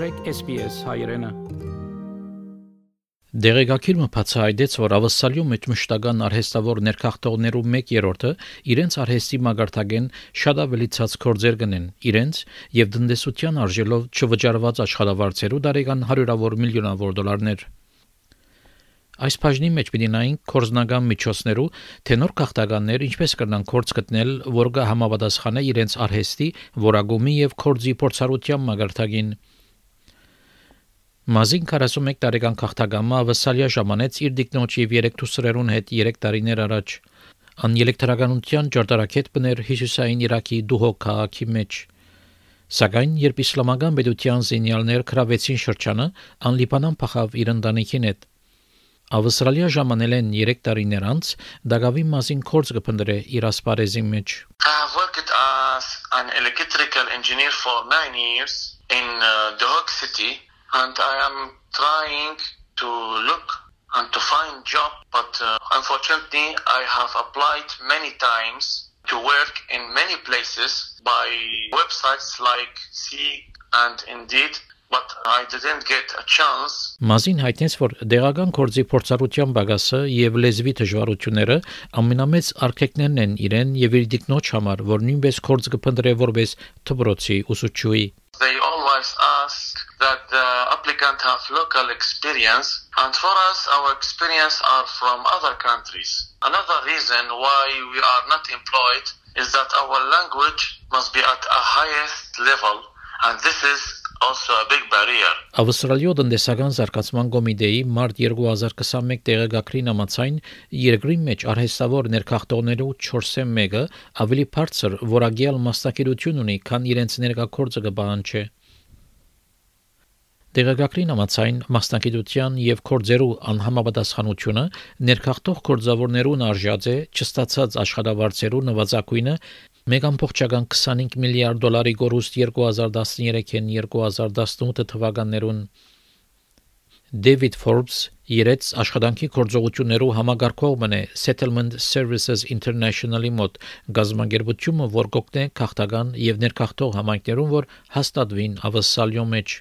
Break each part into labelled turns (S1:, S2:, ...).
S1: մտրեք SPS հայրենը։
S2: Դեղեկագիրը բացահայտեց, որ ավսալյու մեջ մշտական արհեստավոր ներքախտողներու 1/3-ը իրենց արհեստի մագարտագեն շատ ավելի ցած կորձեր գնեն իրենց եւ տնտեսության արժելով չվճարված աշխատավարձերու դարեկան հարյուրավոր միլիոնավոր դոլարներ։ Այս բաժնի մեջ պիտի նայենք կորզնական միջոցներու թե նոր քաղաքականներ ինչպես կրնան կորց գտնել, որ կա համապատասխանե իրենց արհեստի, որագումի եւ կորձի փորձառության մագարտագին։ Մազին 41 տարեկան քաղաքագամը ավսալիա ժամանեց իր դիկնոջ եւ 3 դուսրերուն հետ 3 տարիներ առաջ։ Ան էլեկտրականության ջարդարակետ բներ Հիսուսային Իրաքի դուհո քաղաքի մեջ։ Սակայն երբ իսլամական պետության զինյալներ կրավեցին շրջանը, ան Լիբանան փախավ իր ընտանիքին հետ։ Ավստրալիա ժամանել են 3 տարիներ անց Դագավի մասին կորց կփնդրե իր ասպարեզի մեջ։
S3: I have worked as an electrical engineer for nine years in uh, Hague City, and I am trying to look and to find job, but uh, unfortunately, I have applied many times to work in many places by websites like Seek and Indeed. but I didn't get a chance.
S2: Մազին հայտնեց, որ դեղական կորձի փորձառության բագասը եւ լեզվի դժվարությունները ամենամեծ արգելքներն են իրեն եւ իր դիկնոջ համար, որ նույնպես կորձ կփնտրե որպես դպրոցի ուսուցչուի։
S3: They always that the applicant have local experience and for us our experience are from other countries. Another reason why we are not employed is that our language must be at a highest level and this is also a big barrier.
S2: Ավստրալիո տնտեսական զարգացման կոմիտեի մարտ 2021 տեղեկագրի նամացային երկրի մեջ արհեստավոր ներքախտողներու 4-ը 1-ը ավելի բարձր որագյալ մասնակցություն ունի, քան իրենց ներկայքորձը կբանջի։ Դեղեկագրի նամացային մասնակցության եւ կորձերու անհամապատասխանությունը ներքախտող կորձավորներուն արժած է չստացած աշխատավարձերու նվազագույնը 1.25 միլիարդ դոլարի գորուստ 2013-ին 2018 թվականներուն David Forbes երեց աշխատանքի կորձողություններով համագարկող մնե Settlement Services International-ի մոտ գազագերբությունը, որ կօգնե քաղաքական եւ ներքախտող համայնքներուն, որ հաստատվին ավսալյո մեջ։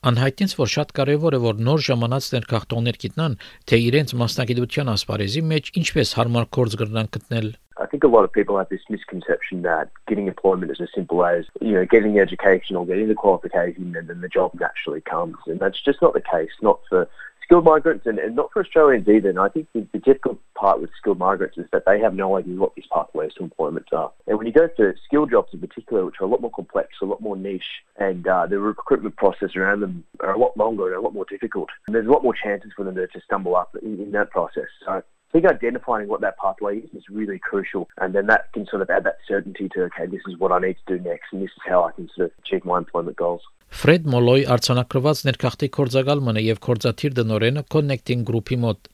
S2: Անհայտինց որ շատ կարևոր է որ նոր ժամանած ներքախտողներ գիտնան, թե իրենց մասնագիտության ասպարեզի մեջ ինչպես հարմար կորձ կրնան գտնել
S4: I think a lot of people have this misconception that getting employment is as simple as, you know, getting the education or getting the qualification and then the job naturally comes. And that's just not the case, not for skilled migrants and, and not for Australians either. And I think the, the difficult part with skilled migrants is that they have no idea what these pathways to employment are. And when you go to skilled jobs in particular, which are a lot more complex, a lot more niche, and uh, the recruitment process around them are a lot longer and a lot more difficult. And there's a lot more chances for them to, to stumble up in, in that process. So I think identifying what that pathway is is really crucial, and then that can sort of add that certainty to okay, this is what I need to do next, and this is how I can sort of achieve my employment goals.
S2: Ֆրեդ Մոլոյ արցանակրված ներքախտի կորձակալմանը եւ կորձաթիր դնորենը Connecting Group-ի մոտ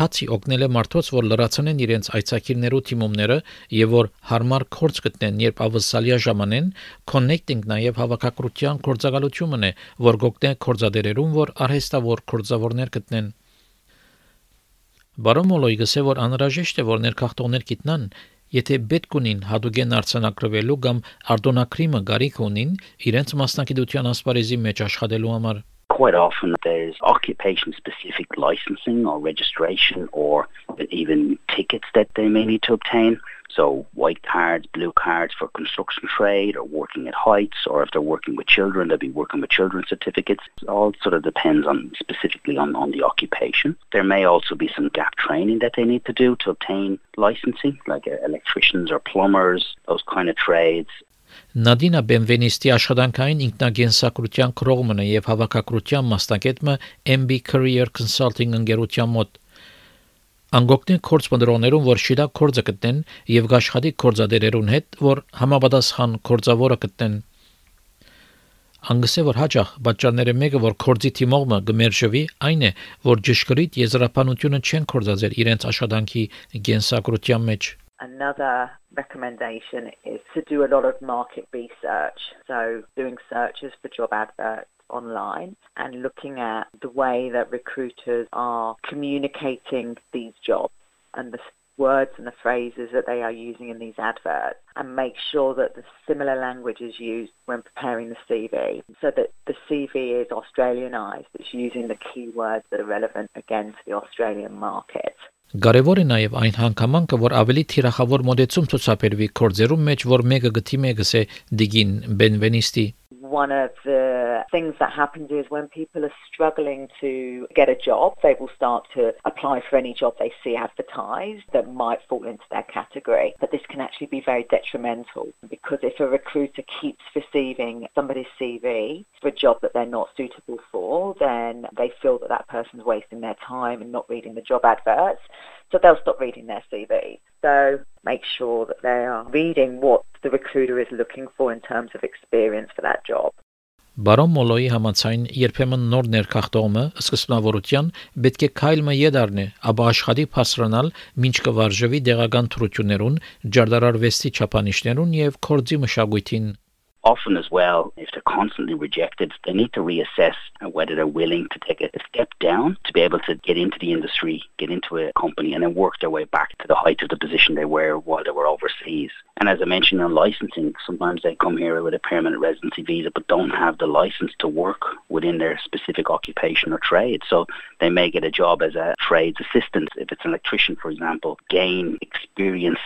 S2: Փացի օգնել է մարդոց, որ լրացնեն իրենց այցակիրներու թիմումները եւ որ հարմար կորց գտնեն, երբ ավսալիա ժամանեն, connecting նաեւ հավաքակրթության կորձակալությունն է, որ գոգնե կորձադերերուն, որ արհեստավոր կորձավորներ գտնեն։ Բարոմոլոյ գսե որ անհրաժեշտ է որ ներքախտողներ գիտնան, եթե պետք ունին հadogen արցանակրվելու կամ արտոնակրիմը գարիք ունին իրենց մասնակցության ասպարեզի մեջ աշխատելու համար
S5: quite often there's occupation specific licensing or registration or even tickets that they may need to obtain. So white cards, blue cards for construction trade or working at heights, or if they're working with children, they'll be working with children's certificates. It all sort of depends on specifically on, on the occupation. There may also be some gap training that they need to do to obtain licensing, like uh, electricians or plumbers, those kind of trades.
S2: Նադինա Բենվենիստի աշխատանքային ինքնագենսակրության քրողմն է եւ հավաքակրթության մասնակետը MB Career Consulting ընկերության մոտ Անգոկտին կորց մդրոներուն որ շիդա կորձը գտնեն եւ գաշխատի կորձադերերուն հետ որ համապատասխան կորձավորը գտնեն Անգսե որ հաջող բաճարները մեկը որ կորձի թիմողը գմերժվի այն է որ ճշգրիտ եզրափանությունը չեն կորձածեր իրենց աշխատանքի գենսակրության մեջ
S6: Another recommendation is to do a lot of market research. So, doing searches for job adverts online and looking at the way that recruiters are communicating these jobs and the words and the phrases that they are using in these adverts and make sure that the similar language is used when preparing the CV so that the CV is Australianized, it's using the keywords that are relevant again to the Australian market.
S2: Կարևոր է նաև այն հանգամանքը, որ ավելի թիրախավոր մոդեցում ցուցաբերվի կորձերում մեջ, որ մեկը գտի մեկս է դիգին բենվենիստի
S6: one of the things that happens is when people are struggling to get a job, they will start to apply for any job they see advertised that might fall into their category. But this can actually be very detrimental because if a recruiter keeps receiving somebody's CV for a job that they're not suitable for, then they feel that that person's wasting their time and not reading the job adverts. So they'll stop reading their CV. So make sure that they are reading what the recruiter is looking for in terms of experience for that job.
S2: Բարոն Մոլոյի համացայն երբեմն նոր ներքախտողը սկզբնավորության պետք է քայլը յեդարնե, ապա աշխատի փասրանալ ոչ կվարժվի դեղական թրություններուն, ջարդարարվեստի չափանիշներուն եւ կորձի մշակույթին
S5: often as well, if they're constantly rejected, they need to reassess whether they're willing to take a step down to be able to get into the industry, get into a company, and then work their way back to the height of the position they were while they were overseas. And as I mentioned on licensing, sometimes they come here with a permanent residency visa but don't have the license to work within their specific occupation or trade. So they may get a job as a trades assistant, if it's an electrician, for example, gain experience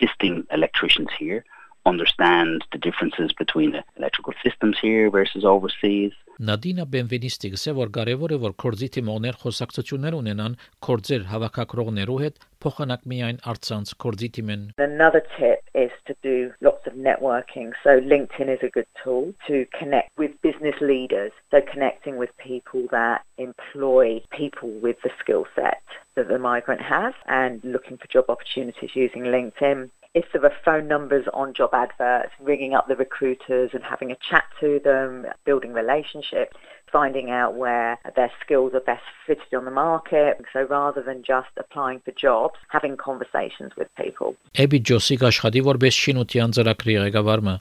S5: assisting electricians here understand the differences between the electrical systems here versus overseas.
S2: Նադինա Բենվենիստի գսե որ կարևոր է որ կորձի թիմոներ խոսակցություններ ունենան կորձեր հավաքակրողներու հետ փոխանակ միայն արցանց կորձի թիմեն
S6: Another tip is to do lots of networking. So LinkedIn is a good tool to connect with business leaders. So connecting with people that employ people with the skill set that the migrant has and looking for job opportunities using LinkedIn if there are phone numbers on job adverts, ringing up the recruiters and having a chat to them, building relationships, finding out where their skills are best fitted on the market. So rather than just applying for jobs, having conversations with people.
S2: Էբի Ջոսիկ աշխատի որպես շինության ծրագրի ղեկավարը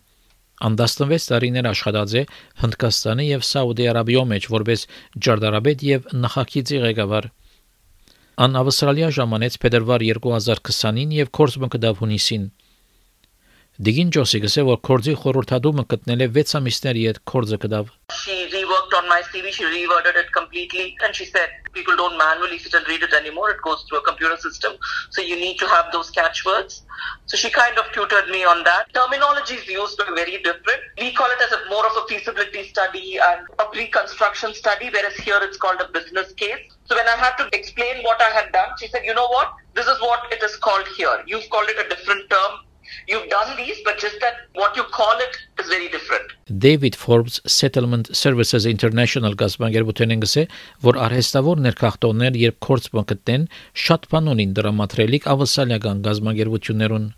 S2: Ան 16 տարիներ աշխատած է Հնդկաստանի եւ Սաուդի Արաբիո մեջ որպես ջարդարաբեդ եւ նախագիծի ղեկավար։ Ան Ավստրալիա ժամանեց փետրվար 2020-ին եւ կորսը կդավ հունիսին։ Դիգին Ջոսի գսե որ կորձի խորհրդադումը գտնել է 6 ամիսների հետ կորձը կդավ։
S1: She reworked on my CV, she reworded it completely and she said people don't manually sit and read it anymore, it goes through a computer system. So you need to have those catchwords. So she kind of tutored me on that. Terminologies used were very different. We call it as a more of a feasibility study and a pre-construction study, whereas here it's called a business case. So when I had to explain what I had done, she said, you know what? This is what it is called here. You've called it a different term. You've done these, but just that what you call it very different.
S2: David Forbes Settlement Services International գազբանգերության գսե, որ արհեստավոր ներքախտողներ երբ կորց մկտեն, շատ բան ունին դրամատրելիք ավասալական գազբանգերություններուն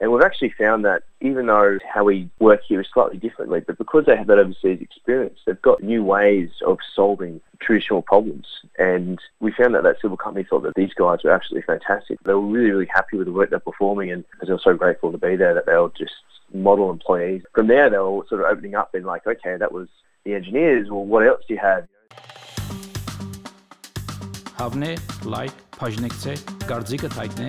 S4: And we've actually found that even though how we work here is slightly differently, but because they have that overseas experience, they've got new ways of solving traditional problems. And we found that that civil company thought that these guys were absolutely fantastic. They were really, really happy with the work they're performing and they were so grateful to be there that they were just model employees. From there, they were sort of opening up and like, okay, that was the engineers. Well, what else do you have?
S2: Հավնե, լայք, բաժնեկցե, դարձիկը թայտնե,